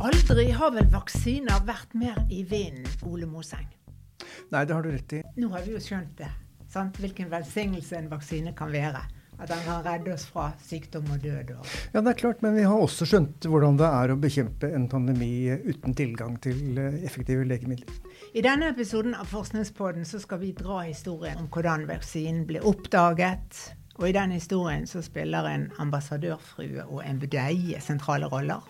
Aldri har vel vaksiner vært mer i vinden, Ole Moseng. Nei, det har du rett i. Nå har vi jo skjønt det. Sant? Hvilken velsignelse en vaksine kan være. At den kan redde oss fra sykdom og død. Og Ja, det er klart, men vi har også skjønt hvordan det er å bekjempe en pandemi uten tilgang til eh, effektive legemidler. I denne episoden av Forskningspodden så skal vi dra historien om hvordan vaksinen ble oppdaget. Og i den historien så spiller en ambassadørfrue og en budeie sentrale roller.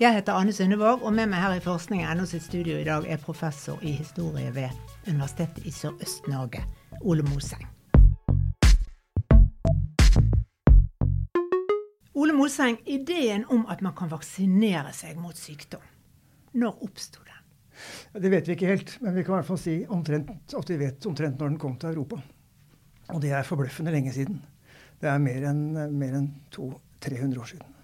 Jeg heter Anne Sundevåg, og med meg her i Forskning.no sitt studio i dag er professor i historie ved Universitetet i Sørøst-Norge, Ole Moseng. Ole Moseng, ideen om at man kan vaksinere seg mot sykdom, når oppsto den? Det vet vi ikke helt, men vi kan i hvert fall si omtrent, at vi vet omtrent når den kom til Europa. Og det er forbløffende lenge siden. Det er mer enn mer enn 200-300 år siden.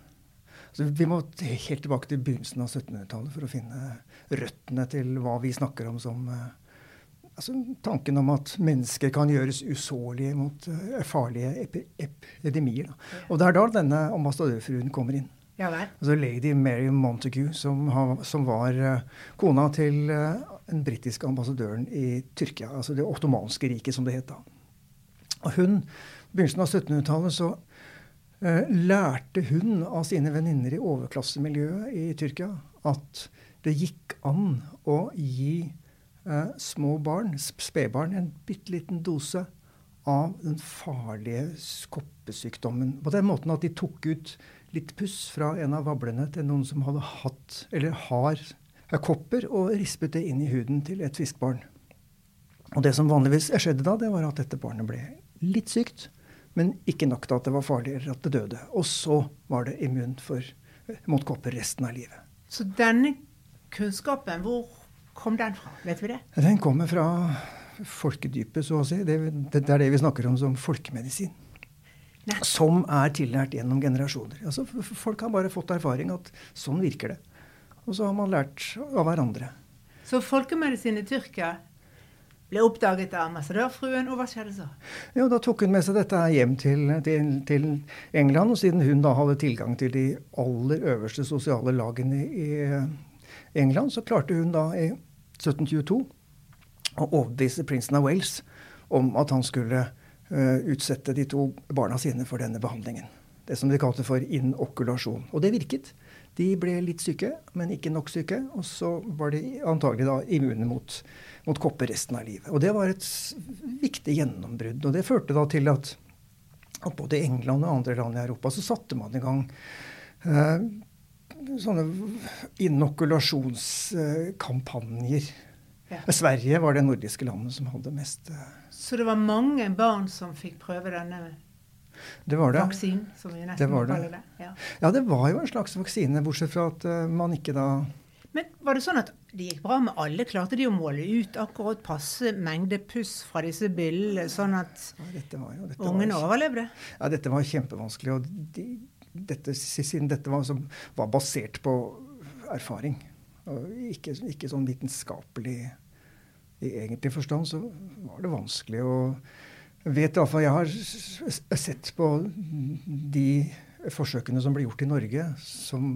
Så vi må helt tilbake til begynnelsen av 1700-tallet for å finne røttene til hva vi snakker om som eh, altså Tanken om at mennesker kan gjøres usårlige mot eh, farlige ep epidemier. Da. Og det er da denne ambassadørfruen kommer inn. Ja? Altså lady Mary Montague, som, har, som var uh, kona til uh, den britiske ambassadøren i Tyrkia. Altså det ottomanske riket, som det het da. Og hun, begynnelsen av 1700-tallet, så lærte hun av sine venninner i overklassemiljøet i Tyrkia at det gikk an å gi små barn, spedbarn, en bitte liten dose av den farlige koppesykdommen. På den måten at de tok ut litt puss fra en av vablene til noen som hadde hatt, eller har, kopper, og rispet det inn i huden til et fiskbarn. Og det som vanligvis skjedde da, det var at dette barnet ble litt sykt, men ikke nok til at det var farligere at det døde. Og så var det immun for, mot kopper resten av livet. Så denne kunnskapen, hvor kom den fra? Vet vi det? Den kommer fra folkedypet, så å si. Det, det, det er det vi snakker om som folkemedisin. Nei. Som er tillært gjennom generasjoner. Altså, folk har bare fått erfaring at sånn virker det. Og så har man lært av hverandre. Så folkemedisin i Tyrkia ble oppdaget av ambassadørfruen, og hva skjedde så? Jo, Da tok hun med seg dette hjem til, til, til, England, og siden hun da hadde tilgang til de aller øverste sosiale lagene i England, så klarte hun da i 1722 å overbevise prinsen av Wales om at han skulle uh, utsette de to barna sine for denne behandlingen. Det som de kalte for inokulasjon. Og det virket. De ble litt syke, men ikke nok syke. Og så var de antagelig da immune mot, mot kopper resten av livet. Og det var et viktig gjennombrudd. Og det førte da til at, at både i England og andre land i Europa så satte man i gang eh, sånne inokulasjonskampanjer. Ja. Sverige var det nordiske landet som hadde mest Så det var mange barn som fikk prøve denne det var det. Vaksin, som vi nesten det var det. kaller det? Ja. ja, det var jo en slags vaksine, bortsett fra at uh, man ikke da Men var det sånn at det gikk bra med alle? Klarte de å måle ut akkurat passe mengde puss fra disse billene, sånn at ja, jo, ungene var, overlevde? Ja, dette var kjempevanskelig. og de, dette, siden dette var, som, var basert på erfaring, og ikke, ikke sånn vitenskapelig i egentlig forstand, så var det vanskelig å vet iallfall Jeg har sett på de forsøkene som ble gjort i Norge som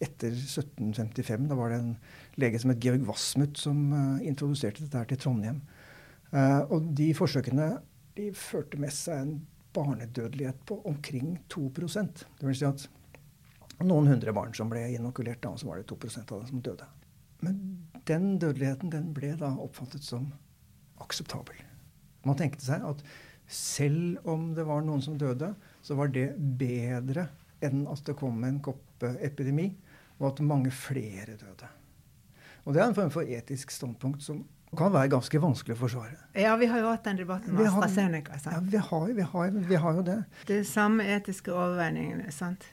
etter 1755. Da var det en lege som het Georg Wassmuth som uh, introduserte dette her til Trondheim. Uh, og de forsøkene de førte med seg en barnedødelighet på omkring 2 Det vil si at noen hundre barn som ble inokulert, da, så var det 2% av dem som døde. Men den dødeligheten den ble da oppfattet som akseptabel. Man tenkte seg at selv om det var noen som døde, så var det bedre enn at det kom en koppeepidemi, og at mange flere døde. Og det er en form for etisk standpunkt som kan være ganske vanskelig å forsvare. Ja, vi har jo hatt den debatten med AstraZeneca. sant? Ja, vi har, vi har, vi har jo det. Det er samme etiske overveiningene, sant.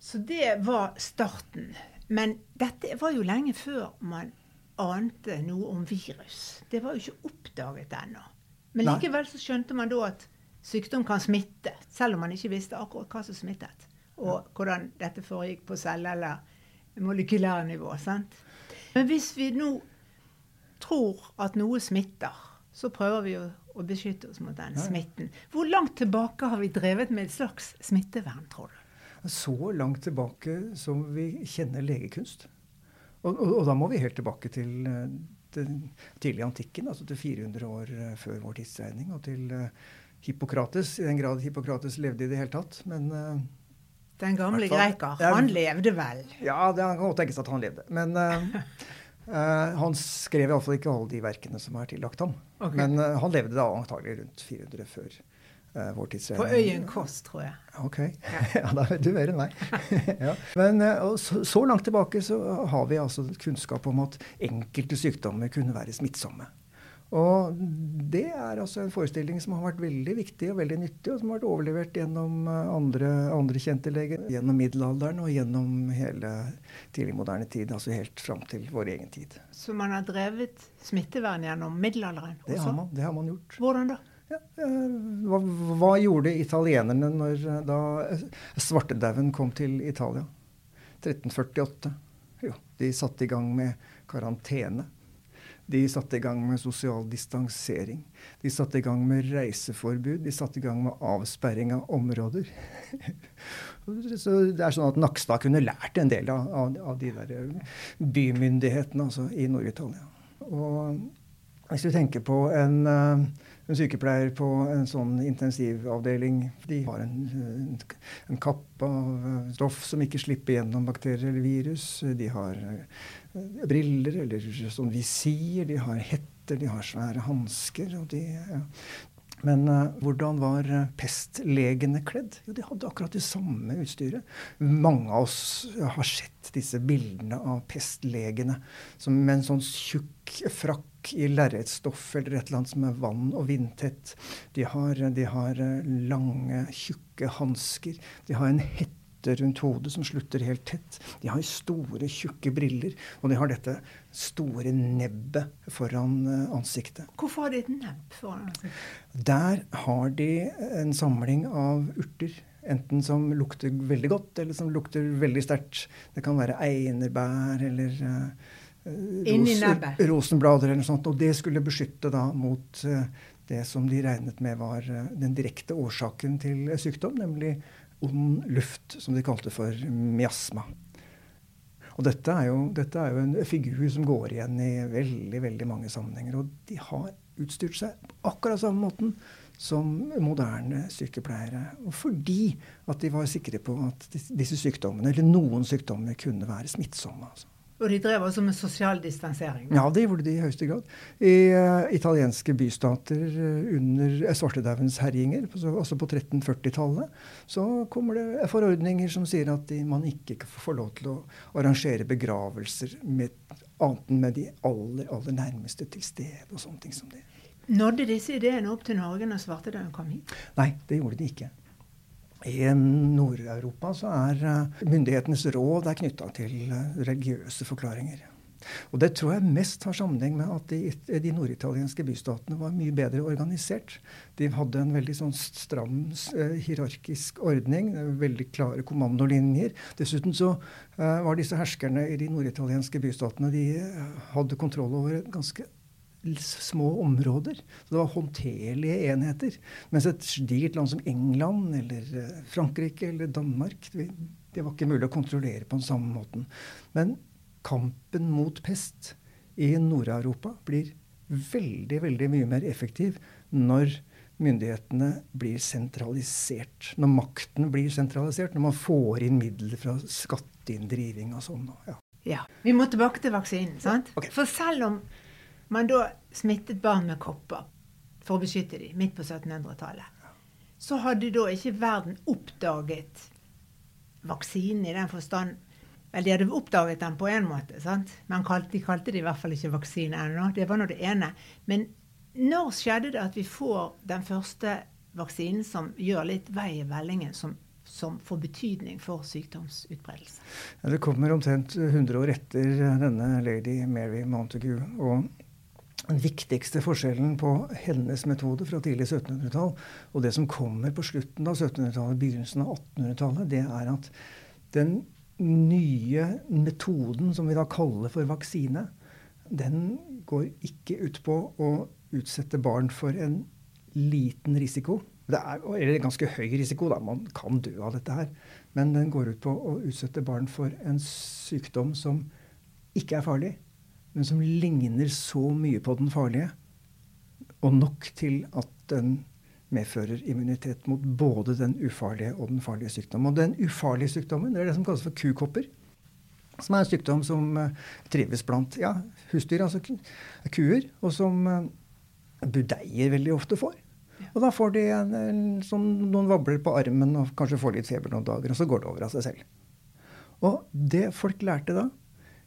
Så det var starten. Men dette var jo lenge før man ante noe om virus. Det var jo ikke oppdaget ennå. Men likevel så skjønte man da at sykdom kan smitte, selv om man ikke visste akkurat hva som smittet. Og hvordan dette foregikk på celle- eller molekylærnivå. sant? Men hvis vi nå tror at noe smitter, så prøver vi å, å beskytte oss mot den smitten. Hvor langt tilbake har vi drevet med et slags smittevern, tror du? så langt tilbake som vi kjenner legekunst. Og, og, og da må vi helt tilbake til den tidlige antikken, altså til 400 år før vår tidsregning, og til Hippokrates, i den grad Hippokrates levde i det hele tatt. Men Den gamle greker, han levde vel? Ja, det kan godt tenkes at han levde. Men Uh, han skrev iallfall ikke alle de verkene som er tillagt ham. Okay. Men uh, han levde da antagelig rundt 400 før. På øyen Kåss, tror jeg. Ok. Ja, da vet du mer enn meg. ja. Men så, så, langt tilbake så har vi altså kunnskap om at enkelte sykdommer kunne være smittsomme. Og det er altså en forestilling som har vært veldig viktig og veldig nyttig, og som har vært overlevert gjennom eh, andre, andre kjente leger gjennom middelalderen og gjennom hele tidlig moderne tid, altså helt fram til vår egen tid. Så man har drevet smittevern gjennom middelalderen også? Det har man, det har man gjort. Hvordan da? Eh, hva, hva, gjorde italienerne når, eh, da svartedauden kom til Italia? 1348. Jo, de satte i gang med karantene. De satte i gang med sosial distansering. De satte i gang med reiseforbud. De satte i gang med avsperring av områder. så det er sånn at Nakstad kunne lært en del av, av, de der eh, bymyndighetene altså, i Nord-Italia. Og hvis du tenker på en, eh, en, sykepleier på en sånn intensivavdeling De har en, en, en kappe av stoff som ikke slipper gjennom bakterier eller virus. De har Eh, briller eller sånn visir, de har hetter, de har svære hansker. Ja. Men uh, hvordan var uh, pestlegene kledd? Jo, de hadde akkurat det samme utstyret. Mange av oss har sett disse bildene av pestlegene som med en sånn tjukk frakk i lerretsstoff eller et eller annet som er vann- og vindtett. De har, de har lange, tjukke hansker. De har en hette knytte rundt hodet som slutter helt tett. De har store, tjukke briller, og de har dette store nebbet foran eh, ansiktet. Hvorfor har de et nebb foran ansiktet? Der har de en samling av urter. Enten som lukter veldig godt, eller som lukter veldig sterkt. Det kan være einerbær eller uh, ros rosenblader eller noe sånt. Og det skulle beskytte da mot uh, det som de regnet med var den direkte årsaken til sykdom, nemlig ond luft, som de kalte for miasma. Og dette er, jo, dette er, jo, en figur som går igjen i veldig veldig mange sammenhenger. Og de har utstyrt seg på akkurat samme måten som moderne sykepleiere. Og fordi at de var sikre på at disse sykdommene, eller noen sykdommer, kunne være smittsomme. Altså. Og de drev også med sosial distansering? Ja, det gjorde de i høyeste grad. I uh, italienske bystater uh, under uh, svartedaudens herjinger, altså, altså på 1340-tallet, så kommer det forordninger som sier at de, man ikke får lov til å arrangere begravelser med, annet enn med de aller, aller nærmeste til stede og sånne ting som det. Nådde disse ideene opp til Norge når svartedauden kom hit? Nei, det gjorde de ikke. I Nord-Europa så er eh, myndighetenes råd knytta til eh, religiøse forklaringer. Og Det tror jeg mest har sammenheng med at de, de norditalienske bystatene var mye bedre organisert. De hadde en veldig sånn stram eh, hierarkisk ordning, veldig klare kommandolinjer. Dessuten så eh, var disse herskerne i de norditalienske bystatene de hadde kontroll over ganske små områder. Så det var håndterlige enheter. Mens et digert land som England eller eh, Frankrike eller Danmark det var ikke mulig å kontrollere på den samme måten. Men kampen mot pest i Nord-Europa blir veldig, veldig mye mer effektiv når myndighetene blir sentralisert. Når makten blir sentralisert, når man får inn midler fra skatteinndriving og sånn. Ja. ja. Vi må tilbake til vaksinen. sant? Okay. For selv om man da smittet barn med kopper for å beskytte dem midt på 1700-tallet, så hadde da ikke verden oppdaget vaksinen i den forstand Vel, de hadde oppdaget den på en måte, sant? men de kalte det i hvert fall ikke vaksine ennå. Det var nå det ene. Men når skjedde det at vi får den første vaksinen som gjør litt vei i vellingen, som, som får betydning for sykdomsutbredelse? Ja, det kommer omtrent 100 år etter denne lady Mary Montague. og den viktigste forskjellen på hennes metode fra tidlig 1700-tall og det som kommer på slutten av 1700-tallet, begynnelsen av 1800-tallet, det er at den nye metoden som vi da kaller for vaksine, den går ikke ut på å utsette barn for en liten risiko, Det er, eller ganske høy risiko, da. Man kan dø av dette her. Men den går ut på å utsette barn for en sykdom som ikke er farlig, men som ligner så mye på den farlige, og nok til at den medfører immunitet mot både den ufarlige og den farlige sykdommen. Og den ufarlige sykdommen det er det som kalles for kukopper. Som er en sykdom som uh, trives blant ja, husdyr, altså kuer, og som uh, budeier veldig ofte får. Og da får de en, en, sånn, noen vabler på armen og kanskje får litt feber noen dager, og så går det over av seg selv. Og det folk lærte da,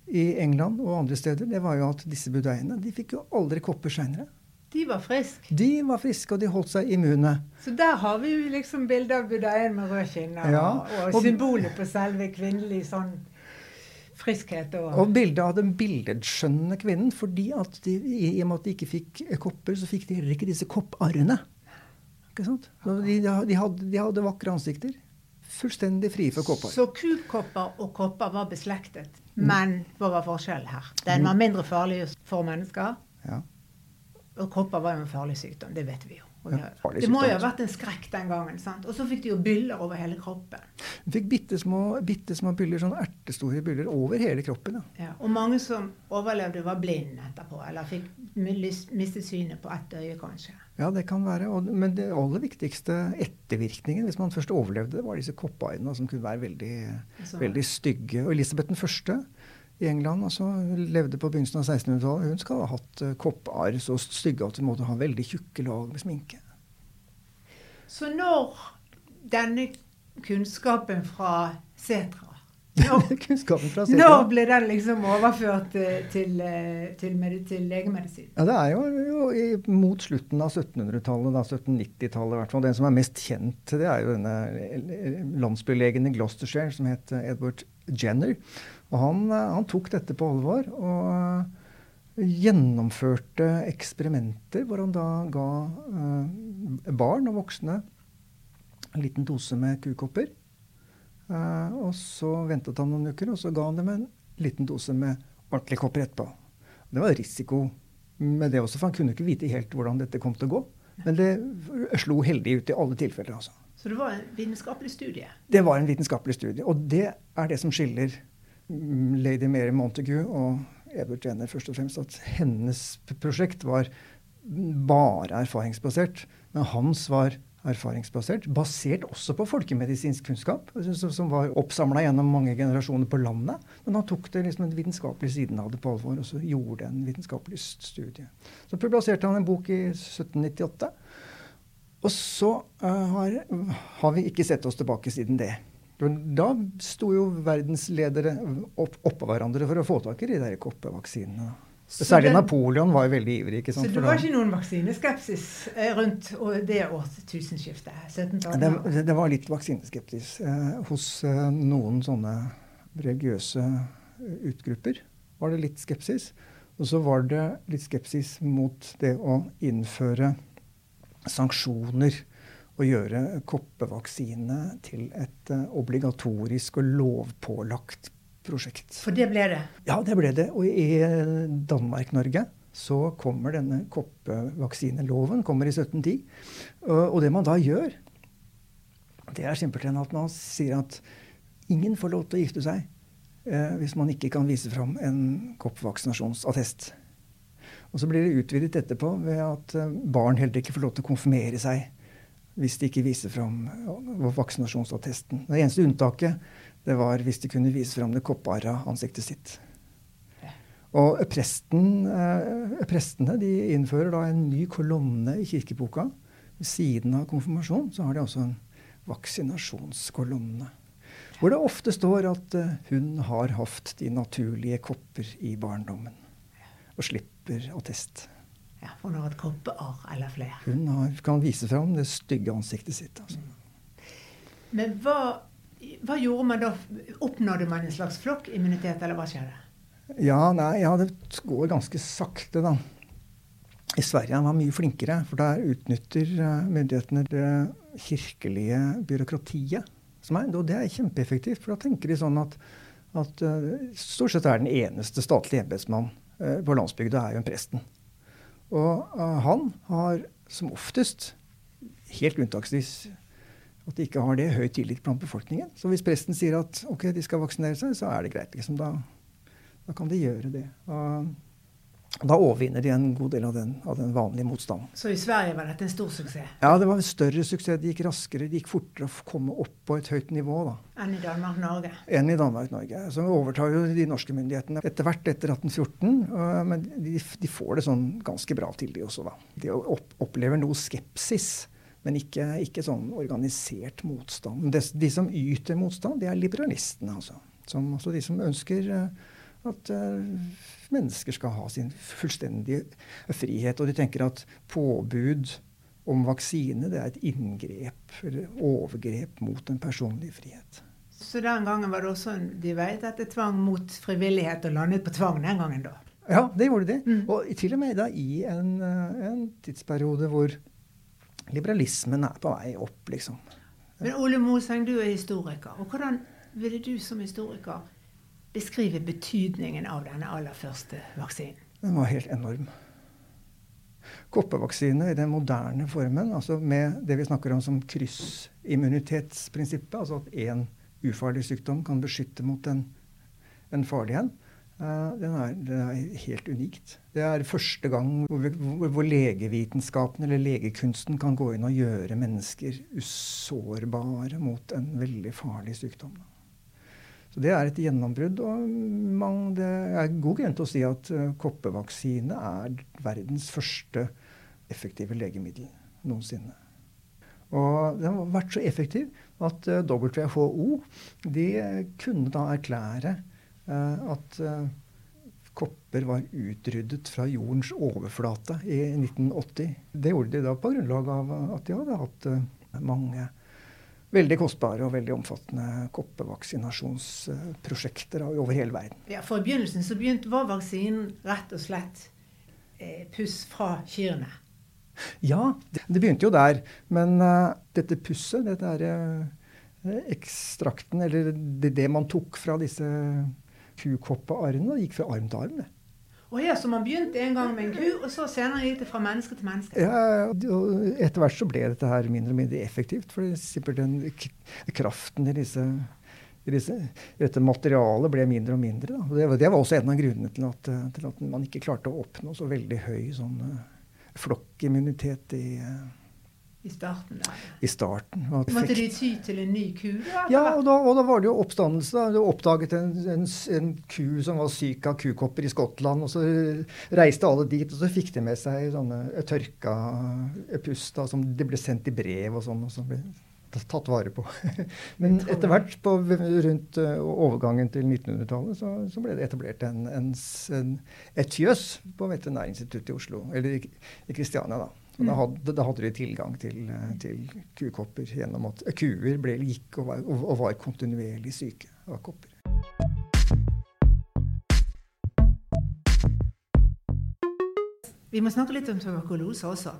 i England og andre steder, det var jo at disse budeiene de fikk jo aldri kopper seinere. De var friske? De var friske, og de holdt seg immune. Så der har vi jo liksom bildet av budeien med rød kinne, ja, og, og, symbolet på selve kvinnelig sånn friskhet. Og, og bildet av den billedskjønnende kvinnen. fordi at de, i, og med at de ikke fikk kopper, så fikk de heller ikke disse kopparrene. Ikke sant? De, de, hadde, de hadde vakre ansikter. Fullstendig fri for kopper. Så kukopper og kopper var beslektet. Men hva var forskjellen her? Den var mindre farlig for mennesker. Ja. Og kopper var jo en farlig sykdom. Det vet vi jo. Det, det, må jo ha vært en skrekk den gangen. sant? Og så fikk de jo byller over hele kroppen. De fikk bitte små, byller, sånn ertestore byller over hele kroppen. Ja. ja. Og mange som overlevde, var blind etterpå. Eller fikk mistet synet på ett øye, kanskje. Ja, det kan være. Og, men det aller viktigste ettervirkningen, hvis man først overlevde var disse koppeøynene, som kunne være veldig, veldig stygge. Og Elisabeth den første i England altså, levde på begynnelsen av 1600-tallet. Hun skal ha hatt uh, kopparr så stygge at hun måtte ha veldig tjukke lag med sminke. Så når denne kunnskapen fra Setra når, fra Setra. når ble den liksom overført uh, til, uh, til, til, legemedisin? Ja, Det er jo, jo i, mot slutten av 1700-tallet, 1790-tallet i hvert fall. Den som er mest kjent, det er jo denne landsbylegen i Gloucestershire som het Edward Jenner. Og han, eh, han, tok dette på alvor og eh, gjennomførte eksperimenter hvor han da ga uh, barn og voksne en liten dose med kukopper. Og så ventet han noen uker, og så ga han dem en liten dose med ordentlige kopper etterpå. Det var risiko med det også, for han kunne ikke vite helt hvordan dette kom til å gå. Men det slo heldig ut i alle tilfeller. altså. Så det var en vitenskapelig studie? Det var en vitenskapelig studie. Og det er det som skiller Lady Mary Montague og Edward Jenner først og fremst at hennes prosjekt var bare erfaringsbasert. Men hans var erfaringsbasert, basert også på folkemedisinsk kunnskap, som var oppsamla gjennom mange generasjoner på landet. Men han tok det liksom den vitenskapelige siden av det på alvor, og så gjorde en vitenskapelig studie. Så publiserte han en bok i 1798. Og så uh, har, har vi ikke sett oss tilbake siden det. Da sto jo verdensledere opp, oppå hverandre for å få tak i de der koppevaksinene. Særlig den, Napoleon var jo veldig ivrig. ikke sant? Så det var ikke noen vaksineskepsis eh, rundt det årtusenskiftet? 1700 det, det, var litt vaksineskepsis eh, hos eh, noen sånne religiøse eh, utgrupper. var det litt skepsis. Og så var det litt skepsis mot det å innføre sanksjoner å gjøre koppevaksine til et uh, obligatorisk og lovpålagt prosjekt. For det ble det? Ja, det ble det. Og i eh, Danmark-Norge så kommer denne koppevaksineloven kommer i 1710. Og, det man da gjør, det er simpelthen at man sier at ingen får lov til å gifte seg eh, hvis man ikke kan vise fram en koppvaksinasjonsattest. Og så blir det utvidet etterpå ved at eh, barn heller ikke får lov til å konfirmere seg hvis de ikke viser fram vaksinasjonsattesten. Det eneste unntaket det var hvis de kunne vise fram det kopparra ansiktet sitt. Og presten, eh, Prestene de innfører da en ny kolonne i kirkeboka. Ved siden av konfirmasjon så har de også en vaksinasjonskolonne. Hvor det ofte står at eh, hun har hatt de naturlige kopper i barndommen. Og slipper attest. Ja, Hun har et koppearr eller flere. Hun har, kan vise fram det stygge ansiktet sitt. Altså. Men hva, hva, gjorde man da? Oppnådde man en slags flokkimmunitet, eller hva skjedde? Ja, nei, ja, det går ganske sakte, da. I Sverige var man mye flinkere, for der utnytter eh, myndighetene det kirkelige byråkratiet. Som er, og det er kjempeeffektivt, for da tenker de sånn at, at uh, stort sett er den eneste statlige embetsmann uh, på landsbygda er jo en presten. Og uh, han har som oftest helt unntaksvis at de ikke har det høy tillit blant befolkningen. Så hvis presten sier at ok, de skal vaksinere seg, så er det greit. liksom Da, da kan de gjøre det. Og da overvinner de en god del av den, av den, vanlige motstanden. Så i Sverige var dette en stor suksess? Ja, det var en større suksess. Det gikk raskere, det gikk fortere å komme opp på et høyt nivå. da. Enn i Danmark-Norge? Enn i Danmark-Norge. Så overtar jo de norske myndighetene etter hvert etter 1814. Men de, de, får det sånn ganske bra til, de også, da. De opplever noe skepsis. Men ikke, ikke sånn organisert motstand. De, de som yter motstand, det er liberalistene, altså. Som, altså de som ønsker uh, at uh, mennesker skal ha sin fullstendige frihet. Og de tenker at påbud om vaksine det er et inngrep eller overgrep mot den personlige frihet. Så den gangen var det også en, de vet at det tvang mot frivillighet og landet på tvang den gangen, da? Ja, det gjorde de. Mm. Og til og med da i en, eh, en tidsperiode hvor liberalismen er på vei opp, liksom. Men Ole Moseng, du er historiker. og Hvordan ville du som historiker beskrive betydningen av denne aller første vaksinen? Den var helt enorm. Koppevaksine i den moderne formen, altså med det vi snakker om som kryssimmunitetsprinsippet, altså at én ufarlig sykdom kan beskytte mot en, en farlig en, uh, den, er, den, er, helt unikt. Det er første gang hvor, hvor, hvor, legevitenskapen eller legekunsten kan gå inn og gjøre mennesker usårbare mot en veldig farlig sykdom. Så det er et gjennombrudd. Og man, det er god grunn til å si at uh, koppevaksine er verdens første effektive legemiddel noensinne. Og den har vært så effektiv at uh, WHO de kunne da erklære at kopper var utryddet fra jordens overflate i 1980. Det gjorde de da på grunnlag av at de hadde hatt mange veldig kostbare og veldig omfattende koppevaksinasjonsprosjekter over hele verden. Ja, For i begynnelsen så begynte, var vaksinen rett og slett eh, puss fra kyrne? Ja, det, det, begynte jo der. Men uh, dette pusset, dette er, uh, ekstrakten, eller det, det, man tok fra disse kukoppearrene, gikk fra arm til arm. det. Og ja, så man begynte en gang med en ku, og så senere gikk det fra menneske til menneske. Ja, og Etter hvert så ble dette her mindre og mindre effektivt. For simpelthen kraften i, disse, i disse, dette materialet ble mindre og mindre. Det, det, var også en av grunnene til at, til at, man ikke klarte å oppnå så veldig høy sånn, eh, flokkimmunitet i i starten der. I starten. Måtte de ty til en ny ku? Da, ja, og da, og da, var det jo oppstandelse. Da. De oppdaget en, en, en, ku som var syk av kukopper i Skottland. Og så reiste alle dit, og så fikk de med seg sånne tørka pust da, som de ble sendt i brev og sånn. og så ble tatt vare på. Men etter hvert, på, rundt uh, overgangen til 1900-tallet, så, så, ble det etablert en, en, et fjøs på Veterinærinstituttet i Oslo, eller i, i Kristiania, da. Og da, hadde, da hadde, de tilgang til, til kukopper gjennom at kuer ble, gikk og var, og var, kontinuerlig syke av kopper. Vi må snakke litt om tuberkulose også.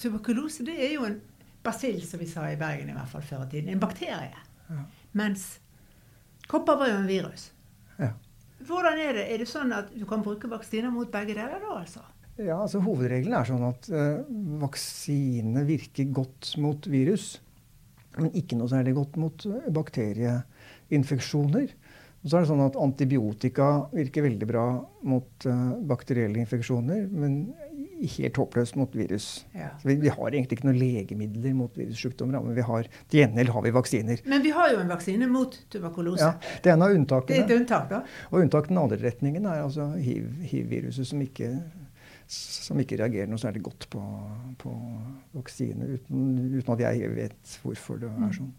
Tuberkulose det er jo en basill, som vi sa i Bergen i hvert fall før i tiden. En bakterie. Ja. Mens kopper var jo en virus. Ja. Hvordan er det? Er det sånn at du kan bruke vaksiner mot begge deler da, altså? Ja, altså Hovedregelen er sånn at uh, vaksine virker godt mot virus, men ikke noe særlig godt mot eh, bakterieinfeksjoner. Og så er det sånn at Antibiotika virker veldig bra mot uh, bakterielle infeksjoner, men helt håpløst mot virus. Ja. Vi, vi, har egentlig ikke noen legemidler mot virussykdommer, men vi har, til gjengjeld har vi vaksiner. Men vi har jo en vaksine mot tuberkulose. Ja, Det er en av unntakene. Det er et unntak da? Og unntak den andre retningen er altså hiv-viruset, hiv som ikke som ikke reagerer noe særlig godt på, på vaksine, uten, uten, at jeg vet hvorfor det er mm. sånn.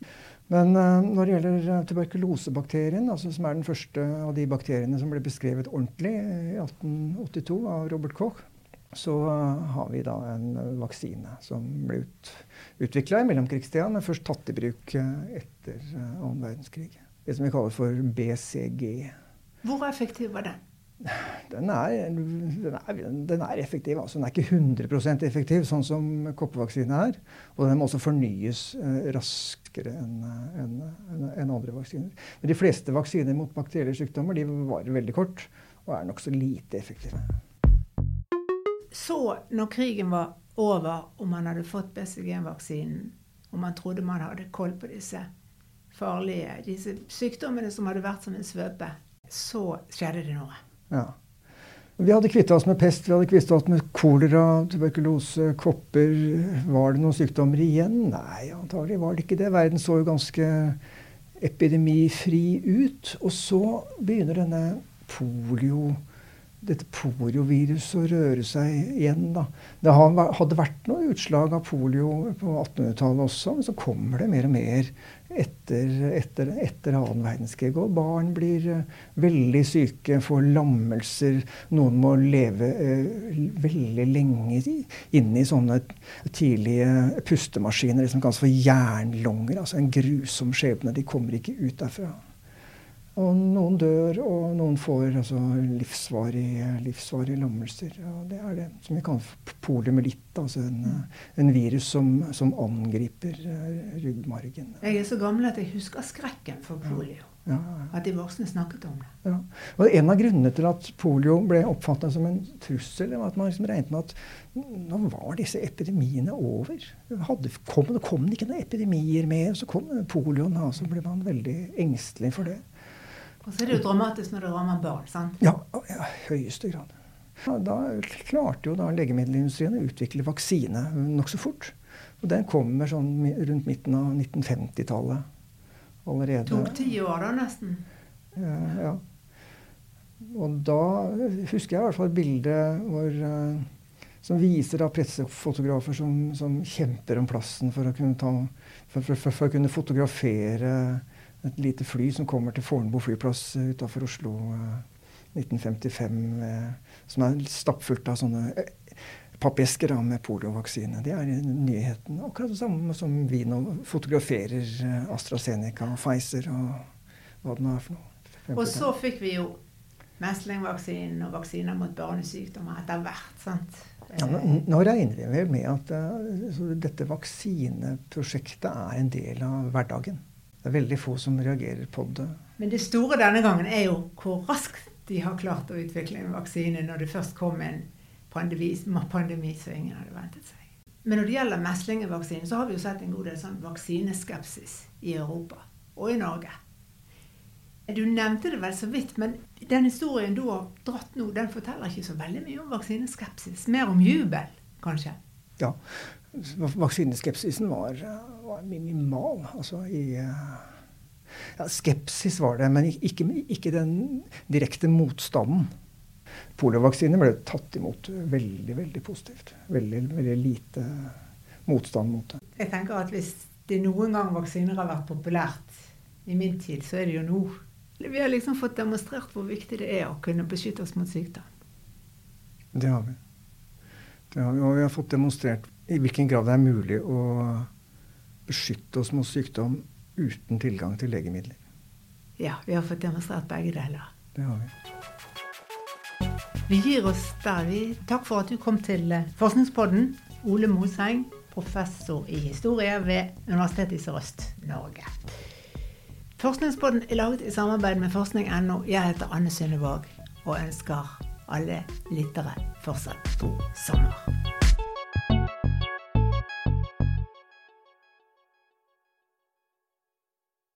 Men uh, når det gjelder eh, tuberkulosebakterien, altså, som er den første av de bakteriene som ble beskrevet ordentlig i 1882 av Robert Koch, så uh, har vi da en vaksine som ble ut, utvikla i mellomkrigstida, men først tatt i bruk etter annen verdenskrig. Det som vi kaller for BCG. Hvor effektiv var den? Den er, den, er, den er, effektiv. Altså, den er ikke 100% effektiv, sånn som koppevaksine er. Og den må også fornyes eh, raskere enn en, en, en andre vaksiner. Men de fleste vaksiner mot bakterielle sykdommer de varer veldig kort og er nokså lite effektive. Så, når krigen var over og man hadde fått BCG-vaksinen, og man trodde man hadde koll på disse farlige disse sykdommene som hadde vært som en svøpe, så skjedde det noe. Ja. Vi hadde kvitta oss med pest, vi hadde kvitta oss med kolera, tuberkulose, kopper. Var det noen sykdommer igjen? Nei, antagelig var det ikke det. Verden så jo ganske epidemifri ut. Og så begynner denne polio dette polioviruset å røre seg igjen. Da. Det hadde vært noe utslag av polio på 1800-tallet også, men så kommer det mer og mer etter, etter, etter annen verdenskrig. Og barn blir uh, veldig syke, får lammelser. Noen må leve uh, veldig lenge inne i sånne tidlige pustemaskiner som kalles for jernlunger. Altså en grusom skjebne. De kommer ikke ut derfra. Og noen dør, og noen får altså, livsvarige, livsvarige lammelser. Og det er det som vi kaller poliomyelitt. Altså en, en, virus som, som angriper uh, ryggmargen. Jeg er så gammel at jeg husker skrekken for polio. Ja, ja, ja. At de voksne snakket om det. Og En av grunnene til at polio ble oppfatta som en trussel, var at man liksom regnet med at nå var disse epidemiene over. Hadde, kom, det kom ikke noen epidemier mer, så kom polioen. Og så ble man veldig engstelig for det. Og så er det jo dramatisk når det rammer barn, sant? Ja, i ja, høyeste grad. Da klarte jo da legemiddelindustrien å utvikle vaksine nokså fort. Og den kommer sånn rundt midten av 1950-tallet allerede. Tok ti år da, nesten? Ja, ja. Og da husker jeg i hvert fall et bilde hvor, uh, som viser da pressefotografer som, som, kjemper om plassen for å kunne, ta, for, for, for å kunne fotografere et lite fly som kommer til Fornebu flyplass eh, utafor Oslo 1955, eh, eh, som er stappfullt av sånne pappesker med poliovaksine. Det er nyheten. Akkurat det samme som vi nå fotograferer AstraZeneca og Pfizer og hva det nå er for noe. Og så fikk vi jo meslingvaksinen og vaksiner mot barnesykdommer etter hvert. sant? Ja, nå, nå, regner vi vel med at dette vaksineprosjektet er en del av hverdagen. Det er veldig få som reagerer på det. Men det store denne gangen er jo hvor raskt de har klart å utvikle en vaksine når det først kom en pandemi, pandemi som ingen hadde ventet seg. Men når det gjelder meslingevaksinen, så har vi jo sett en god del sånn vaksineskepsis i Europa og i Norge. Du nevnte det vel så vidt, men den historien du har dratt nå, den forteller ikke så veldig mye om vaksineskepsis. Mer om jubel, kanskje? Ja. Vaksineskepsisen var, var minimal. Altså i ja, Skepsis var det, men ikke, ikke den direkte motstanden. Poliovaksine ble tatt imot veldig veldig positivt. Veldig, veldig lite motstand mot det. Jeg tenker at Hvis det noen gang vaksiner har vært populært i min tid, så er det jo nå. Vi har liksom fått demonstrert hvor viktig det er å kunne beskytte oss mot sykdom. Det har vi. Det har vi, og vi har fått demonstrert i hvilken grad det er mulig å beskytte oss mot sykdom uten tilgang til legemidler. Ja, vi har fått demonstrert begge deler. Det har vi. Vi gir oss der, vi. Takk for at du kom til eh, Forskningspodden. Ole Moseng, professor i historie ved Universitetet i Sørøst-Norge. Forskningspodden er laget i samarbeid med forskning.no. Jeg heter Anne Synnevåg og ønsker alle lyttere fortsatt god sommer.